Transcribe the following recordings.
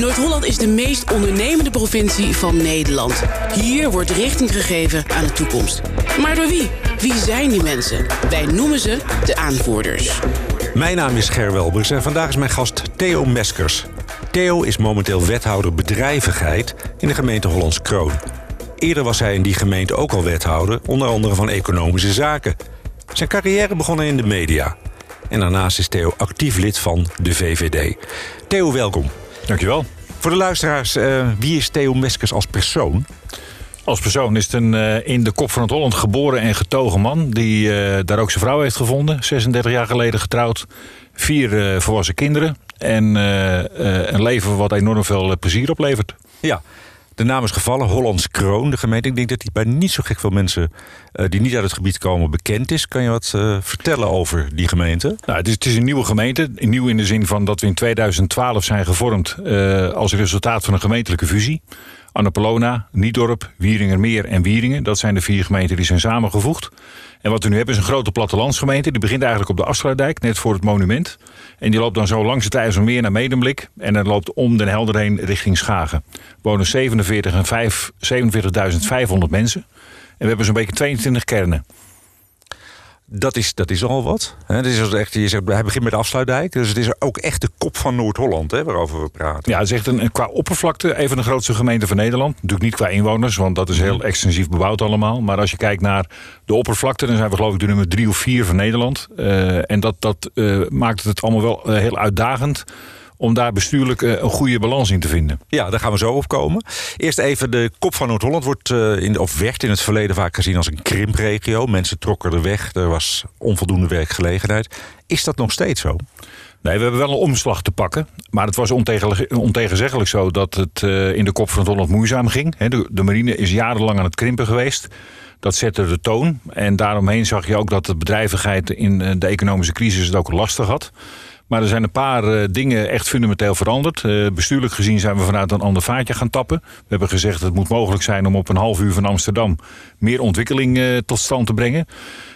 Noord-Holland is de meest ondernemende provincie van Nederland. Hier wordt richting gegeven aan de toekomst. Maar door wie? Wie zijn die mensen? Wij noemen ze de aanvoerders. Mijn naam is Ger Welbers en vandaag is mijn gast Theo Meskers. Theo is momenteel wethouder bedrijvigheid in de gemeente Hollands Kroon. Eerder was hij in die gemeente ook al wethouder, onder andere van economische zaken. Zijn carrière begon in de media. En daarnaast is Theo actief lid van de VVD. Theo, welkom. Dankjewel. Voor de luisteraars, uh, wie is Theo Meskers als persoon? Als persoon is het een uh, in de kop van het Holland geboren en getogen man... die uh, daar ook zijn vrouw heeft gevonden. 36 jaar geleden getrouwd. Vier volwassen kinderen. En een leven wat enorm veel plezier oplevert. Ja, de naam is gevallen, Hollands Kroon, de gemeente. Ik denk dat die bij niet zo gek veel mensen uh, die niet uit het gebied komen bekend is. Kan je wat uh, vertellen over die gemeente? Nou, het, is, het is een nieuwe gemeente. Nieuw in de zin van dat we in 2012 zijn gevormd uh, als resultaat van een gemeentelijke fusie. Annapolona, Niedorp, Wieringermeer en Wieringen. Dat zijn de vier gemeenten die zijn samengevoegd. En wat we nu hebben is een grote plattelandsgemeente. Die begint eigenlijk op de Afsluitdijk, net voor het monument. En die loopt dan zo langs het IJsselmeer naar Medemblik. En dan loopt om Den Helder heen richting Schagen. Wonen 47 en 47.500 mensen. En we hebben zo'n beetje 22 kernen. Dat is, dat is al wat. Het is echt, je zegt, hij begint met de afsluitdijk. Dus het is ook echt de kop van Noord-Holland waarover we praten. Ja, het is echt een, qua oppervlakte even de grootste gemeente van Nederland. Natuurlijk niet qua inwoners, want dat is heel mhm. extensief bebouwd allemaal. Maar als je kijkt naar de oppervlakte, dan zijn we geloof ik de nummer drie of vier van Nederland. Uh, en dat, dat uh, maakt het allemaal wel uh, heel uitdagend om daar bestuurlijk een goede balans in te vinden. Ja, daar gaan we zo op komen. Eerst even, de kop van Noord-Holland wordt in, of werd in het verleden vaak gezien als een krimpregio. Mensen trokken er weg, er was onvoldoende werkgelegenheid. Is dat nog steeds zo? Nee, we hebben wel een omslag te pakken. Maar het was ontegenzeggelijk zo dat het in de kop van Holland moeizaam ging. De marine is jarenlang aan het krimpen geweest. Dat zette de toon. En daaromheen zag je ook dat de bedrijvigheid in de economische crisis het ook lastig had. Maar er zijn een paar uh, dingen echt fundamenteel veranderd. Uh, bestuurlijk gezien zijn we vanuit een ander vaatje gaan tappen. We hebben gezegd dat het moet mogelijk zijn om op een half uur van Amsterdam meer ontwikkeling uh, tot stand te brengen.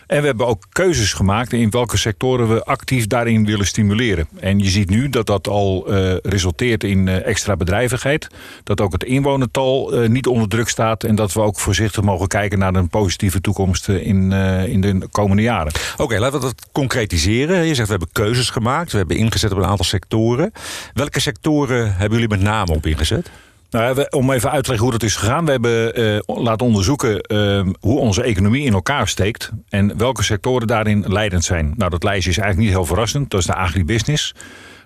En we hebben ook keuzes gemaakt in welke sectoren we actief daarin willen stimuleren. En je ziet nu dat dat al uh, resulteert in uh, extra bedrijvigheid. Dat ook het inwonertal uh, niet onder druk staat. En dat we ook voorzichtig mogen kijken naar een positieve toekomst in, in de komende jaren. Oké, laten we dat concretiseren. Je zegt we hebben keuzes gemaakt. We hebben ingezet op een aantal sectoren. Welke sectoren hebben jullie met name op ingezet? Nou, om even uit te leggen hoe dat is gegaan. We hebben uh, laten onderzoeken uh, hoe onze economie in elkaar steekt. En welke sectoren daarin leidend zijn. Nou, dat lijstje is eigenlijk niet heel verrassend. Dat is de agribusiness.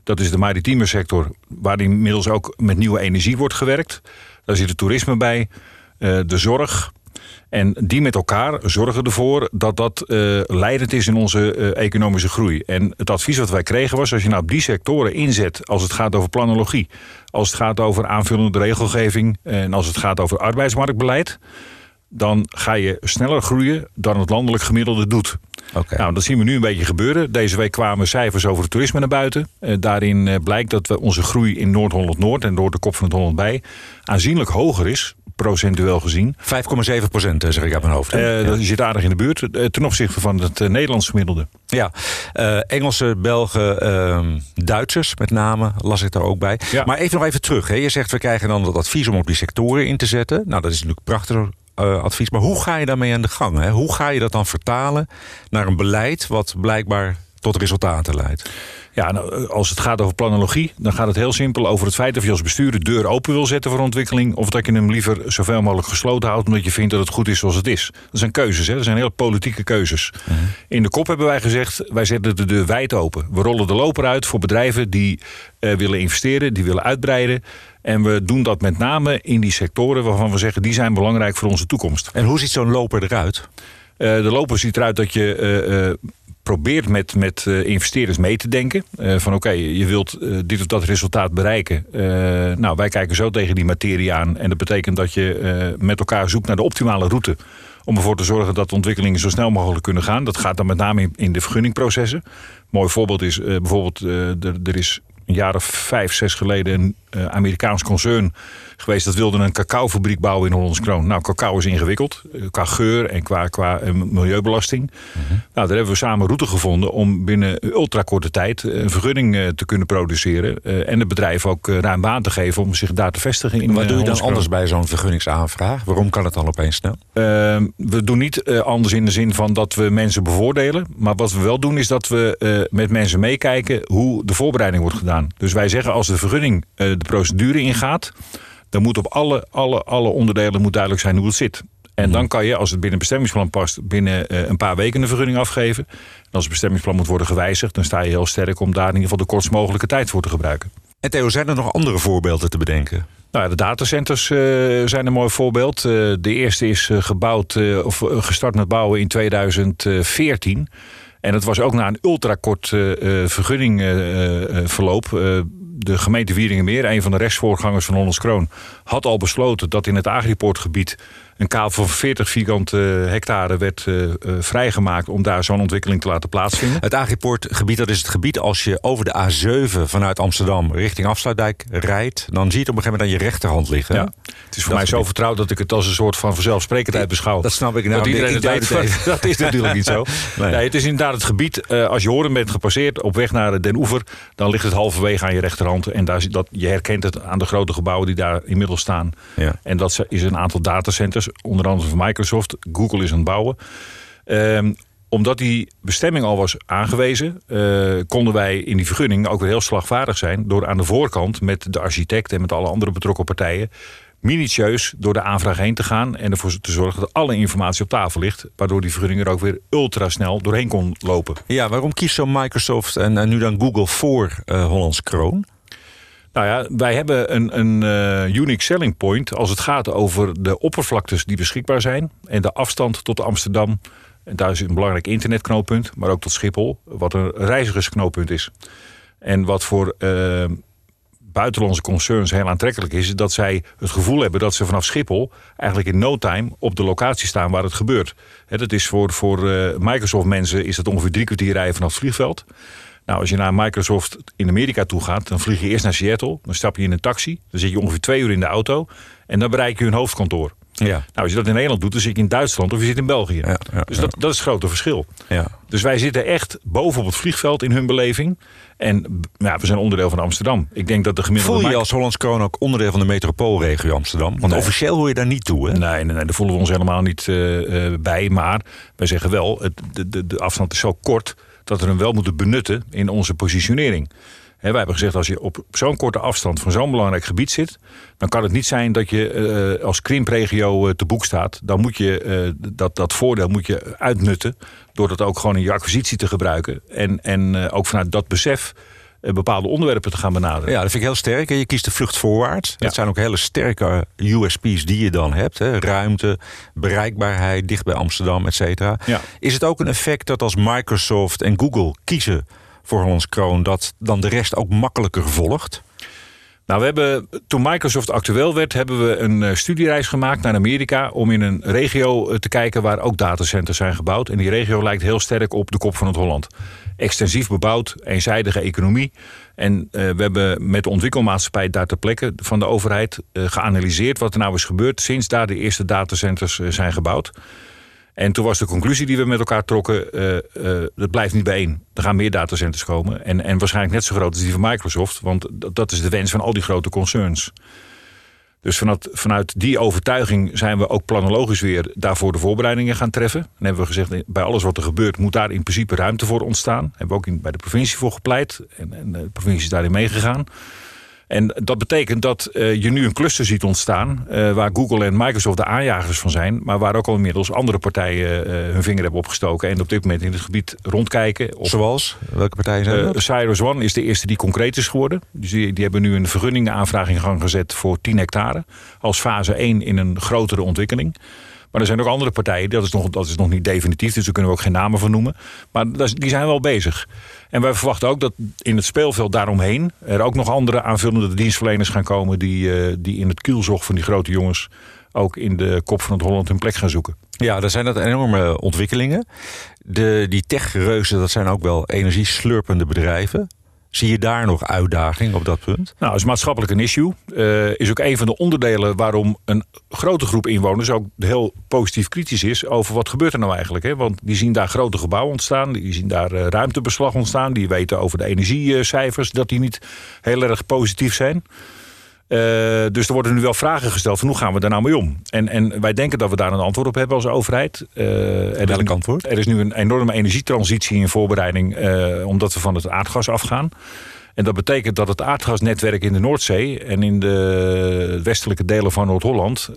Dat is de maritieme sector, waar inmiddels ook met nieuwe energie wordt gewerkt. Daar zit het toerisme bij. Uh, de zorg, en die met elkaar zorgen ervoor dat dat uh, leidend is in onze uh, economische groei. En het advies wat wij kregen was: als je nou op die sectoren inzet, als het gaat over planologie, als het gaat over aanvullende regelgeving en als het gaat over arbeidsmarktbeleid, dan ga je sneller groeien dan het landelijk gemiddelde doet. Okay. Nou, dat zien we nu een beetje gebeuren. Deze week kwamen cijfers over het toerisme naar buiten. Uh, daarin blijkt dat we onze groei in Noord-Holland-Noord en door de kop van het Holland bij aanzienlijk hoger is procentueel gezien. 5,7 procent zeg ik aan mijn hoofd. Uh, ja. Dat zit aardig in de buurt ten opzichte van het uh, Nederlands gemiddelde. Ja, uh, Engelse, Belgen, ehm, Duitsers met name las ik daar ook bij. Ja. Maar even nog even terug. Hè. Je zegt we krijgen dan dat advies om op die sectoren in te zetten. Nou, dat is natuurlijk prachtig advies. Maar hoe ga je daarmee aan de gang? Hè? Hoe ga je dat dan vertalen naar een beleid wat blijkbaar tot resultaten leidt? Ja, nou, als het gaat over planologie, dan gaat het heel simpel over het feit of je als bestuur de deur open wil zetten voor ontwikkeling. Of dat je hem liever zoveel mogelijk gesloten houdt, omdat je vindt dat het goed is zoals het is. Dat zijn keuzes, hè? dat zijn heel politieke keuzes. Uh -huh. In de kop hebben wij gezegd, wij zetten de deur wijd open. We rollen de loper uit voor bedrijven die uh, willen investeren, die willen uitbreiden. En we doen dat met name in die sectoren waarvan we zeggen, die zijn belangrijk voor onze toekomst. En hoe ziet zo'n loper eruit? Uh, de loper ziet eruit dat je probeert met, met uh, investeerders mee te denken. Uh, van oké, je wilt uh, dit of dat resultaat bereiken. nou, wij kijken zo tegen die materie aan. En dat betekent dat je met elkaar zoekt naar de optimale route. Om ervoor te zorgen dat de ontwikkelingen zo snel mogelijk kunnen gaan. Dat gaat dan met name in, de vergunningprocessen. Mooi voorbeeld is bijvoorbeeld, er, er is een jaar of vijf, zes geleden een uh, Amerikaans concern geweest. Dat wilde een cacaofabriek bouwen in Hollands Kroon. Nou, cacao is ingewikkeld. eh, Qua geur en qua, qua eh, milieubelasting. Nou, daar hebben we samen route gevonden om binnen ultrakorte tijd eh, een vergunning eh, te kunnen produceren. eh, en het bedrijf ook eh, ruim baan te geven om zich daar te vestigen. In, Wat eh, doe je dan anders bij zo'n vergunningsaanvraag? Waarom kan het dan opeens snel? Ehm, we doen niet eh, anders in de zin van dat we mensen bevoordelen. Maar wat we wel doen is dat we eh, met mensen meekijken hoe de voorbereiding wordt gedaan. Dus wij zeggen als de vergunning eh, de procedure ingaat, dan moet op alle, alle, alle onderdelen moet duidelijk zijn hoe het zit. En dan kan je, als het binnen bestemmingsplan past, binnen eh, een paar weken een vergunning afgeven. En als het bestemmingsplan moet worden gewijzigd, dan sta je heel sterk om daar in ieder geval de kortst mogelijke tijd voor te gebruiken. En Theo, zijn er nog andere voorbeelden te bedenken? Nou, ja, de datacenters eh, zijn een mooi voorbeeld. De eerste is gebouwd, of gestart met bouwen in 2014. En het was ook na een ultrakort eh, eh, vergunningverloop. Eh, de gemeente Wieringenmeer, een van de rechtsvoorgangers van Hollands Kroon, had al besloten dat in het Agriportgebied een kaal van 40 vierkante hectare werd eh, eh, vrijgemaakt om daar zo'n ontwikkeling te laten plaatsvinden. Het Agripoortgebied, dat is het gebied als je over de A7 vanuit Amsterdam richting Afsluitdijk rijdt. Dan zie je het op een gegeven moment aan je rechterhand liggen. Ja. Het is voor Dat mij zo vertrouwd dat ik het als een soort van vanzelfsprekendheid beschouw. Dat snap ik nou. dat iedereen het weet. Dat is natuurlijk niet zo. Nee. Nee. het is inderdaad het gebied. eh, als je Horen bent gepasseerd op weg naar Den Oever, dan ligt het halverwege aan je rechterhand. En daar, dat, je herkent het aan de grote gebouwen die daar inmiddels staan. Ja. En dat is een aantal datacenters, onder andere van Microsoft. Google is aan het bouwen. Ehm, omdat die bestemming al was aangewezen, eh, konden wij in die vergunning ook weer heel slagvaardig zijn. Door aan de voorkant met de architect en met alle andere betrokken partijen. minutieus door de aanvraag heen te gaan. en ervoor te zorgen dat alle informatie op tafel ligt. Waardoor die vergunning er ook weer ultrasnel doorheen kon lopen. Ja, waarom kiest zo Microsoft en, nu dan Google voor eh, Hollands Kroon? Nou ja, wij hebben een, een eh, unique selling point als het gaat over de oppervlaktes die beschikbaar zijn. En de afstand tot Amsterdam. En daar is een belangrijk internetknooppunt, maar ook tot Schiphol, wat een reizigersknooppunt is. En wat voor eh, buitenlandse concerns heel aantrekkelijk is, is dat zij het gevoel hebben dat ze vanaf Schiphol eigenlijk in no time op de locatie staan waar het gebeurt. Dat is voor, voor eh, Microsoft mensen is dat ongeveer drie kwartier rijden vanaf het vliegveld. Nou, als je naar Microsoft in Amerika toe gaat, dan vlieg je eerst naar Seattle. Dan stap je in een taxi. Dan zit je ongeveer twee uur in de auto. En dan bereik je hun hoofdkantoor. Ja. Nou, als je dat in Nederland doet, dan zit je in Duitsland of je zit in België. Ja, ja, dus dat, dat is het grote verschil. Ja. Dus wij zitten echt boven op het vliegveld in hun beleving. En ja, we zijn onderdeel van Amsterdam. Ik denk dat de gemiddelde... Voel je als Hollands Kroon ook onderdeel van de metropoolregio Amsterdam? Want Nee. officieel hoor je daar niet toe, hè? Nee, nee, nee, daar voelen we ons helemaal niet eh, eh, bij. Maar wij zeggen wel, het, de, de, de afstand is zo kort dat we hem wel moeten benutten in onze positionering. Hè, wij hebben gezegd, als je op zo'n korte afstand van zo'n belangrijk gebied zit... dan kan het niet zijn dat je eh, als krimpregio eh, te boek staat. Dan moet je eh, dat, dat voordeel moet je uitnutten... door dat ook gewoon in je acquisitie te gebruiken. En, en ook vanuit dat besef bepaalde onderwerpen te gaan benaderen. Ja, dat vind ik heel sterk. Je kiest de vlucht voorwaarts. Dat zijn ook hele sterke USP's die je dan hebt. Hè. Ruimte, bereikbaarheid, dicht bij Amsterdam, et cetera. Ja. Is het ook een effect dat als Microsoft en Google kiezen voor Hollands Kroon... dat dan de rest ook makkelijker volgt? Nou, we hebben, toen Microsoft actueel werd, hebben we een eh, studiereis gemaakt naar Amerika om in een regio eh, te kijken waar ook datacenters zijn gebouwd. En die regio lijkt heel sterk op de kop van het Holland. Extensief bebouwd, eenzijdige economie. En eh, we hebben met de ontwikkelmaatschappij daar ter plekke van de overheid eh, geanalyseerd wat er nou is gebeurd sinds daar de eerste datacenters eh, zijn gebouwd. En toen was de conclusie die we met elkaar trokken, dat blijft niet bijeen. Er gaan meer datacenters komen. En, en waarschijnlijk net zo groot als die van Microsoft. Want dat is de wens van al die grote concerns. Dus vanuit, vanuit die overtuiging zijn we ook planologisch weer daarvoor de voorbereidingen gaan treffen. En hebben we gezegd, bij alles wat er gebeurt moet daar in principe ruimte voor ontstaan. Hebben we ook bij de provincie voor gepleit. En, en de provincie is daarin meegegaan. En dat betekent dat eh, je nu een cluster ziet ontstaan... eh, waar Google en Microsoft de aanjagers van zijn... maar waar ook al inmiddels andere partijen eh, hun vinger hebben opgestoken... en op dit moment in het gebied rondkijken. Zoals? Welke partijen zijn dat? Cyrus One is de eerste die concreet is geworden. Dus die, die hebben nu een vergunningenaanvraag in gang gezet voor 10 hectare. Als fase 1 in een grotere ontwikkeling. Maar er zijn ook andere partijen, dat is nog, dat is nog niet definitief, dus daar kunnen we ook geen namen van noemen. Maar die zijn wel bezig. En wij verwachten ook dat in het speelveld daaromheen er ook nog andere aanvullende dienstverleners gaan komen die, eh, die in het kielzog van die grote jongens ook in de kop van het Holland hun plek gaan zoeken. Ja, daar zijn dat enorme ontwikkelingen. De, die techreuzen, dat zijn ook wel energieslurpende bedrijven. Zie je daar nog uitdaging op dat punt? Nou, is maatschappelijk een issue. Uh, is ook een van de onderdelen waarom een grote groep inwoners ook heel positief kritisch is over wat gebeurt er nou eigenlijk. Hè? Want die zien daar grote gebouwen ontstaan, die zien daar uh, ruimtebeslag ontstaan, die weten over de energiecijfers dat die niet heel erg positief zijn. Uh, dus er worden nu wel vragen gesteld van hoe gaan we daar nou mee om? En, en wij denken dat we daar een antwoord op hebben als overheid. Uh, Welk antwoord? Er is nu een enorme energietransitie in voorbereiding, uh, omdat we van het aardgas afgaan. En dat betekent dat het aardgasnetwerk in de Noordzee en in de westelijke delen van Noord-Holland,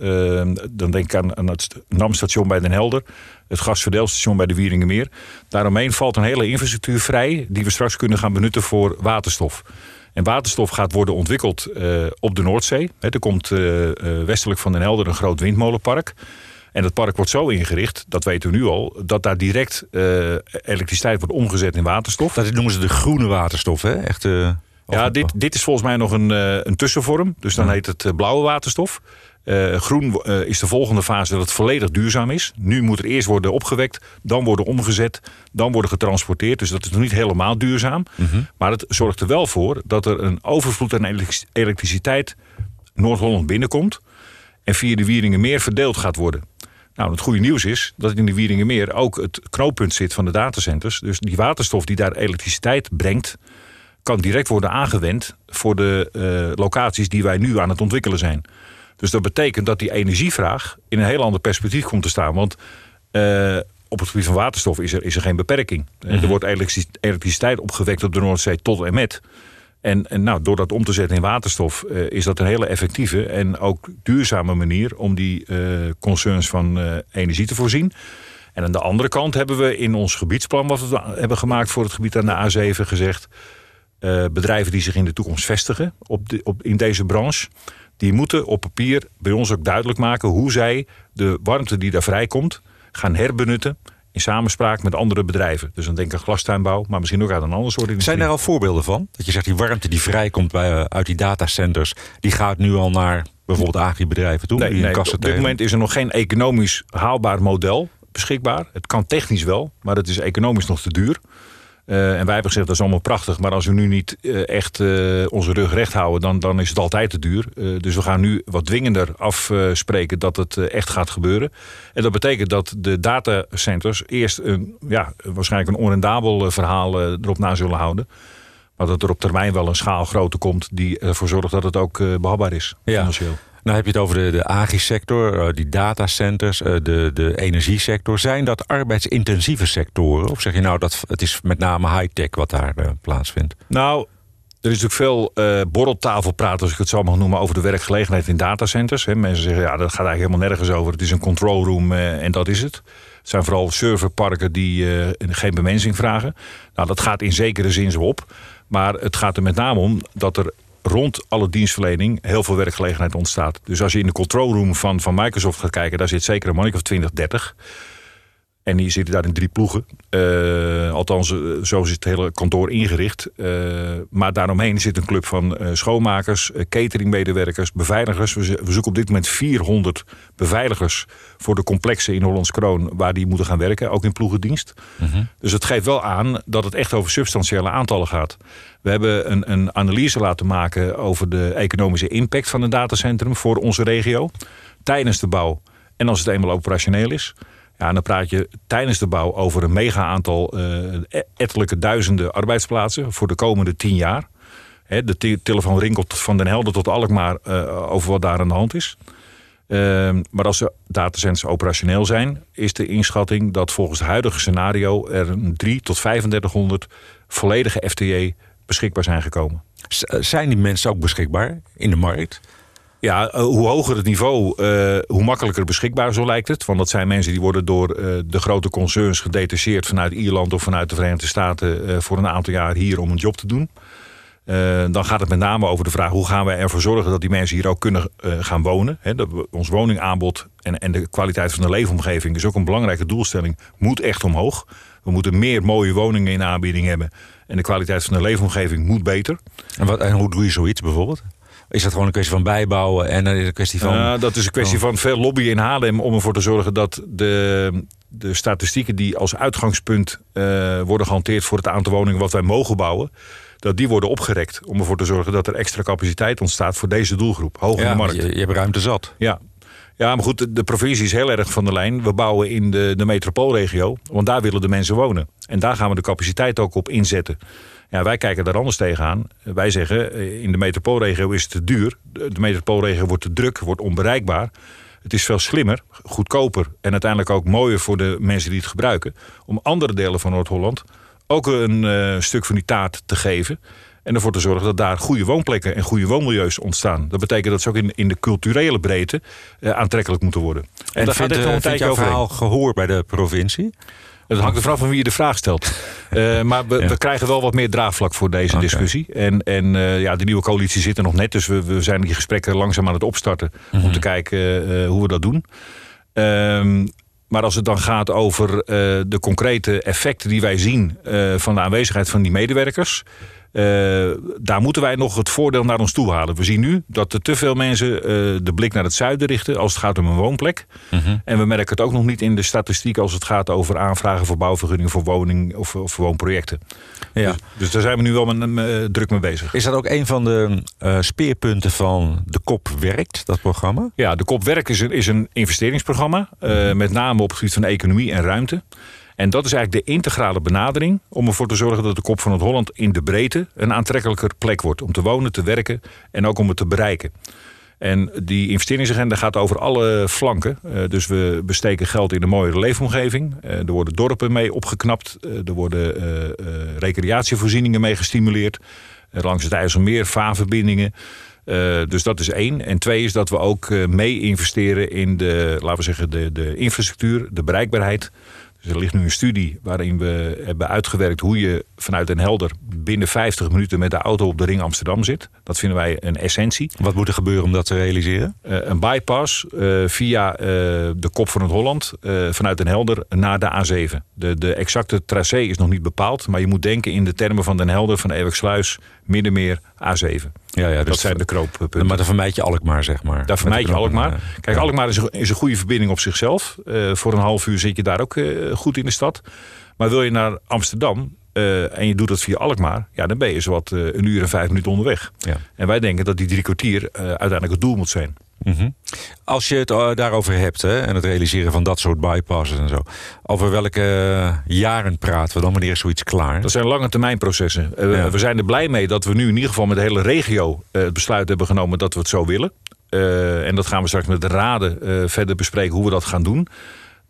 dan denk ik aan, aan het NAM-station bij Den Helder, het gasverdeelstation bij de Wieringenmeer, daaromheen valt een hele infrastructuur vrij die we straks kunnen gaan benutten voor waterstof. En waterstof gaat worden ontwikkeld uh, op de Noordzee. er komt uh, westelijk van Den Helder een groot windmolenpark. En dat park wordt zo ingericht, dat weten we nu al, dat daar direct elektriciteit wordt omgezet in waterstof. Dat noemen ze de groene waterstof, hè? Echt, ja, dit, dit is volgens mij nog een, een tussenvorm. Dus dan heet het blauwe waterstof. Uh, groen uh, is de volgende fase dat het volledig duurzaam is. Nu moet er eerst worden opgewekt, dan worden omgezet, dan worden getransporteerd. Dus dat is nog niet helemaal duurzaam. Mm -hmm. Maar het zorgt er wel voor dat er een overvloed aan elektriciteit Noord-Holland binnenkomt. En via de Wieringenmeer verdeeld gaat worden. Nou, het goede nieuws is dat in de Wieringenmeer ook het knooppunt zit van de datacenters. Dus die waterstof die daar elektriciteit brengt, kan direct worden aangewend voor de uh, locaties die wij nu aan het ontwikkelen zijn. Dus dat betekent dat die energievraag in een heel ander perspectief komt te staan. Want uh, op het gebied van waterstof is er, is er geen beperking. Mm -hmm. Er wordt elektriciteit opgewekt op de Noordzee tot en met. En, en nou, door dat om te zetten in waterstof uh, is dat een hele effectieve en ook duurzame manier om die uh, concerns van energie te voorzien. En aan de andere kant hebben we in ons gebiedsplan, wat we hebben gemaakt voor het gebied aan de A7, gezegd: bedrijven die zich in de toekomst vestigen op de, op, in deze branche die moeten op papier bij ons ook duidelijk maken hoe zij de warmte die daar vrijkomt gaan herbenutten in samenspraak met andere bedrijven. Dus dan denk ik aan glastuinbouw, maar misschien ook uit een ander soort industrie. Zijn er al voorbeelden van? Dat je zegt die warmte die vrijkomt bij, uh, uit die datacenters, die gaat nu al naar bijvoorbeeld agribedrijven toe? Nee, nee op dit moment is er nog geen economisch haalbaar model beschikbaar. Het kan technisch wel, maar het is economisch nog te duur. Uh, en wij hebben gezegd dat is allemaal prachtig, maar als we nu niet uh, echt uh, onze rug recht houden, dan, dan is het altijd te duur. dus we gaan nu wat dwingender afspreken dat het echt gaat gebeuren. En dat betekent dat de datacenters eerst een, ja, waarschijnlijk een onrendabel verhaal erop na zullen houden. Maar dat er op termijn wel een schaalgrootte komt die ervoor zorgt dat het ook behapbaar is. Ja. Nou heb je het over de, de agri-sector, die datacenters, de, de energiesector. Zijn dat arbeidsintensieve sectoren? Of zeg je nou dat het is met name high-tech wat daar uh, plaatsvindt? Nou, er is natuurlijk veel uh, borreltafelpraat, als ik het zo mag noemen, over de werkgelegenheid in datacenters. He, mensen zeggen, ja, dat gaat eigenlijk helemaal nergens over. Het is een control room en dat is het. Het zijn vooral serverparken die geen bemensing vragen. Nou, dat gaat in zekere zin zo op. Maar het gaat er met name om dat er rond alle dienstverlening heel veel werkgelegenheid ontstaat. Dus als je in de control room van, van Microsoft gaat kijken, daar zit zeker een mannetje of 20, 30. En die zitten daar in drie ploegen. Uh, althans, zo is het hele kantoor ingericht. Uh, maar daaromheen zit een club van uh, schoonmakers, cateringmedewerkers, beveiligers. We, we, zoeken op dit moment 400 beveiligers voor de complexen in Hollands Kroon... waar die moeten gaan werken, ook in ploegendienst. -huh. Dus het geeft wel aan dat het echt over substantiële aantallen gaat. We hebben een, een analyse laten maken over de economische impact van een datacentrum... voor onze regio, tijdens de bouw en als het eenmaal operationeel is... Ja, dan praat je tijdens de bouw over een mega aantal uh, ettelijke duizenden arbeidsplaatsen voor de komende tien jaar. De te telefoon rinkelt van Den Helder tot Alkmaar uh, over wat daar aan de hand is. Uh, maar als de datacenters operationeel zijn, is de inschatting dat volgens het huidige scenario er 3 tot 3500 volledige FTE beschikbaar zijn gekomen. Z zijn die mensen ook beschikbaar in de markt? Ja, uh, hoe hoger het niveau, uh, hoe makkelijker beschikbaar, zo lijkt het. Want dat zijn mensen die worden door uh, de grote concerns gedetacheerd vanuit Ierland of vanuit de Verenigde Staten voor een aantal jaar hier om een job te doen. dan gaat het met name over de vraag hoe gaan wij ervoor zorgen dat die mensen hier ook kunnen gaan wonen. Dat we, ons woningaanbod en, en de kwaliteit van de leefomgeving is ook een belangrijke doelstelling, moet echt omhoog. We moeten meer mooie woningen in aanbieding hebben. En de kwaliteit van de leefomgeving moet beter. En, wat, en hoe doe je zoiets bijvoorbeeld? Is dat gewoon een kwestie van bijbouwen en een kwestie van... Dat is een kwestie van veel lobby in Haarlem om ervoor te zorgen dat de, de statistieken die als uitgangspunt uh, worden gehanteerd voor het aantal woningen wat wij mogen bouwen, dat die worden opgerekt om ervoor te zorgen dat er extra capaciteit ontstaat voor deze doelgroep, hoog in de markt. Je, je hebt ruimte zat. Ja. Ja, maar goed, de provincie is heel erg van de lijn. We bouwen in de, de metropoolregio, want daar willen de mensen wonen. En daar gaan we de capaciteit ook op inzetten. Ja, wij kijken daar anders tegenaan. Wij zeggen, eh, in de metropoolregio is het te duur. De metropoolregio wordt te druk, wordt onbereikbaar. Het is veel slimmer, goedkoper en uiteindelijk ook mooier voor de mensen die het gebruiken. Om andere delen van Noord-Holland ook een uh, stuk van die taart te geven. En ervoor te zorgen dat daar goede woonplekken en goede woonmilieus ontstaan. Dat betekent dat ze ook in, in de culturele breedte uh, aantrekkelijk moeten worden. En, en daar vindt, gaat het een tijdje over verhaal gehoor bij de provincie? Het hangt er vanaf van wie je de vraag stelt. Uh, maar we, we, krijgen wel wat meer draagvlak voor deze okay. discussie. En, en uh, ja, de nieuwe coalitie zit er nog net. Dus we, we zijn die gesprekken langzaam aan het opstarten. Mm -hmm. Om Mhm. te kijken uh, hoe we dat doen. Um, maar als het dan gaat over de concrete effecten die wij zien van de aanwezigheid van die medewerkers. Uh, daar moeten wij nog het voordeel naar ons toe halen. We zien nu dat er te veel mensen uh, de blik naar het zuiden richten als het gaat om een woonplek. Mhm. -huh. En we merken het ook nog niet in de statistiek als het gaat over aanvragen voor bouwvergunningen voor woning of, of woonprojecten. Ja. Dus, dus, daar zijn we nu wel met, met, druk mee bezig. Is dat ook een van de speerpunten van de KOP Werkt, dat programma? Ja, de KOP Werkt is een, is een investeringsprogramma. -huh. Met name op het gebied van economie en ruimte. En dat is eigenlijk de integrale benadering om ervoor te zorgen dat de kop van het Holland in de breedte een aantrekkelijker plek wordt. Om te wonen, te werken en ook om het te bereiken. En die investeringsagenda gaat over alle flanken. Uh, dus we besteken geld in een mooiere leefomgeving. Uh, er worden dorpen mee opgeknapt. Uh, er worden recreatievoorzieningen mee gestimuleerd. langs het IJsselmeer, vaarverbindingen. dus dat is één. En twee is dat we ook mee investeren in de, laten we zeggen, de, de infrastructuur, de bereikbaarheid. Dus er ligt nu een studie waarin we hebben uitgewerkt hoe je vanuit Den Helder binnen 50 minuten met de auto op de ring Amsterdam zit. Dat vinden wij een essentie. Wat moet er gebeuren om dat te realiseren? Uh, een bypass uh, via uh, de kop van het Holland vanuit Den Helder naar de A7. De, de exacte tracé is nog niet bepaald, maar je moet denken in de termen van Den Helder, van Ewerksluis, Middenmeer, A7. Ja, ja, dus dat zijn de knooppunten. Maar dan vermijd je Alkmaar, zeg maar. Daar vermijd je Alkmaar. Kijk, ja. Alkmaar is een, is een goede verbinding op zichzelf. Uh, voor een half uur zit je daar ook uh, goed in de stad. Maar wil je naar Amsterdam uh, en je doet dat via Alkmaar... ja, dan ben je zowat een uur en vijf minuten onderweg. Ja. En wij denken dat die drie kwartier uiteindelijk het doel moet zijn. Mm -hmm. Als je het daarover hebt hè, en het realiseren van dat soort bypasses en zo... over welke jaren praten we dan? Wanneer is zoiets klaar? Dat zijn lange termijn processen. Ja. We zijn er blij mee dat we nu in ieder geval met de hele regio... Het besluit hebben genomen dat we het zo willen. Uh, en dat gaan we straks met de raden verder bespreken hoe we dat gaan doen.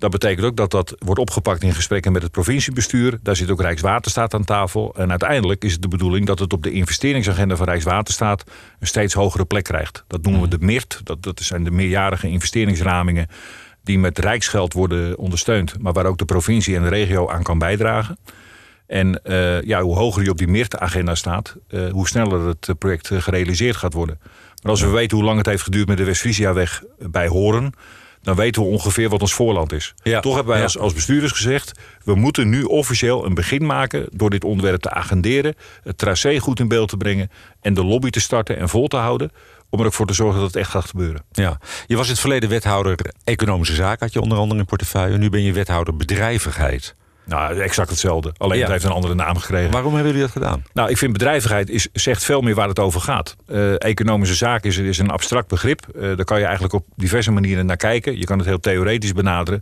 Dat betekent ook dat dat wordt opgepakt in gesprekken met het provinciebestuur. Daar zit ook Rijkswaterstaat aan tafel. En uiteindelijk is het de bedoeling dat het op de investeringsagenda van Rijkswaterstaat een steeds hogere plek krijgt. Dat noemen we de MIRT. Dat, dat zijn de meerjarige investeringsramingen die met rijksgeld worden ondersteund. Maar waar ook de provincie en de regio aan kan bijdragen. En uh, ja, hoe hoger je op die MIRT-agenda staat, uh, hoe sneller het project gerealiseerd gaat worden. Maar als we weten hoe lang het heeft geduurd met de West-Friesia-weg bij Horen dan weten we ongeveer wat ons voorland is. Ja. Toch hebben wij als bestuurders gezegd... we moeten nu officieel een begin maken door dit onderwerp te agenderen... het tracé goed in beeld te brengen... en de lobby te starten en vol te houden... om er ook voor te zorgen dat het echt gaat gebeuren. Ja. Je was in het verleden wethouder economische zaken... had je onder andere in portefeuille. Nu ben je wethouder bedrijvigheid. Nou, exact hetzelfde. Alleen Ja. het heeft een andere naam gekregen. Waarom hebben jullie dat gedaan? Nou, ik vind bedrijvigheid is, zegt veel meer waar het over gaat. Eh, economische zaken is, is een abstract begrip. Eh, daar kan je eigenlijk op diverse manieren naar kijken. Je kan het heel theoretisch benaderen.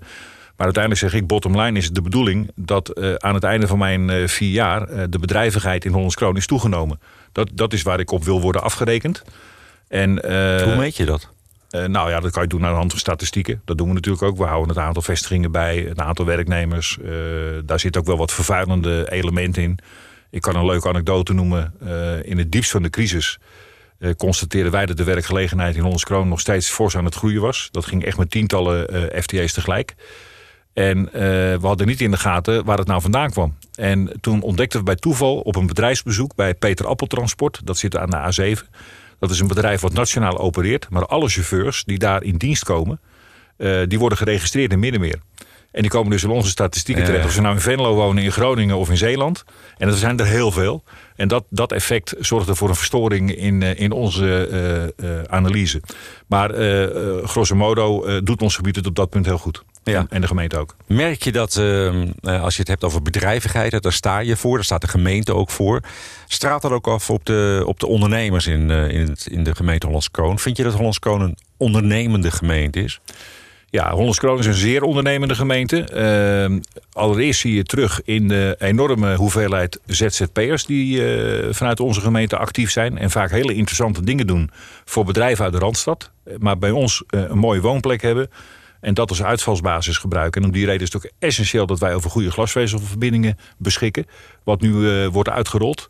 Maar uiteindelijk zeg ik, bottom line is het de bedoeling... dat eh, aan het einde van mijn vier jaar de bedrijvigheid in Hollands Kroon is toegenomen. Dat, dat is waar ik op wil worden afgerekend. En, Hoe meet je dat? Eh, nou ja, dat kan je doen aan de hand van statistieken. Dat doen we natuurlijk ook. We houden het aantal vestigingen bij, het aantal werknemers. Eh, daar zit ook wel wat vervuilende elementen in. Ik kan een leuke anekdote noemen. Eh, in het diepst van de crisis constateerden wij dat de werkgelegenheid in Hollands Kroon nog steeds fors aan het groeien was. Dat ging echt met tientallen FTE's tegelijk. En we hadden niet in de gaten waar het nou vandaan kwam. En toen ontdekten we bij toeval op een bedrijfsbezoek bij Peter Appeltransport. Dat zit aan de A7. Dat is een bedrijf wat nationaal opereert. Maar alle chauffeurs die daar in dienst komen, eh, die worden geregistreerd in Middenmeer. En die komen dus in onze statistieken terecht. ja. Of ze nou in Venlo wonen, in Groningen of in Zeeland. En er zijn er heel veel. En dat, dat effect zorgt er voor een verstoring in, eh, in onze eh, analyse. Maar grosso modo doet ons gebied het op dat punt heel goed. Ja. En de gemeente ook. Merk je dat, uh, als je het hebt over bedrijvigheid, daar sta je voor, daar staat de gemeente ook voor. Straalt dat ook af op de, op de ondernemers in, uh, in, het, in de gemeente Hollands Kroon? Vind je dat Hollands Kroon een ondernemende gemeente is? Ja, Hollands Kroon is een zeer ondernemende gemeente. Uh, allereerst zie je terug in de enorme hoeveelheid ZZP'ers... die uh, vanuit onze gemeente actief zijn... en vaak hele interessante dingen doen voor bedrijven uit de Randstad. Maar bij ons uh, een mooie woonplek hebben... En dat als uitvalsbasis gebruiken. En om die reden is het ook essentieel dat wij over goede glasvezelverbindingen beschikken. Wat nu uh, wordt uitgerold.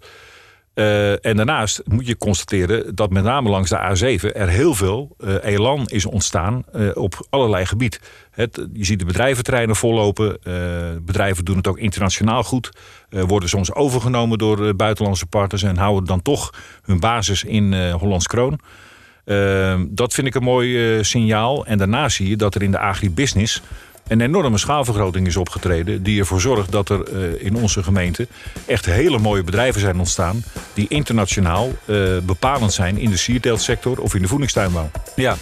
Uh, en daarnaast moet je constateren dat met name langs de A7 er heel veel uh, elan is ontstaan op allerlei gebied. Je ziet de bedrijventreinen vollopen. bedrijven doen het ook internationaal goed. worden soms overgenomen door buitenlandse partners en houden dan toch hun basis in Hollands Kroon. Dat vind ik een mooi signaal. En daarna zie je dat er in de agribusiness een enorme schaalvergroting is opgetreden. Die ervoor zorgt dat er uh, in onze gemeente echt hele mooie bedrijven zijn ontstaan. Die internationaal uh, bepalend zijn in de sierteeltsector of in de voedingstuinbouw. Ja,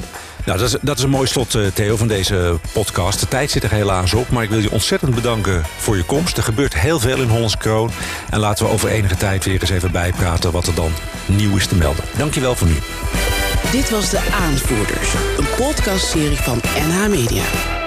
nou, dat, is, dat is een mooi slot, Theo, van deze podcast. De tijd zit er helaas op, maar ik wil je ontzettend bedanken voor je komst. Er gebeurt heel veel in Hollands Kroon. En laten we over enige tijd weer eens even bijpraten wat er dan nieuw is te melden. Dankjewel voor nu. Dit was De Aanvoerders, een podcastserie van NH Media.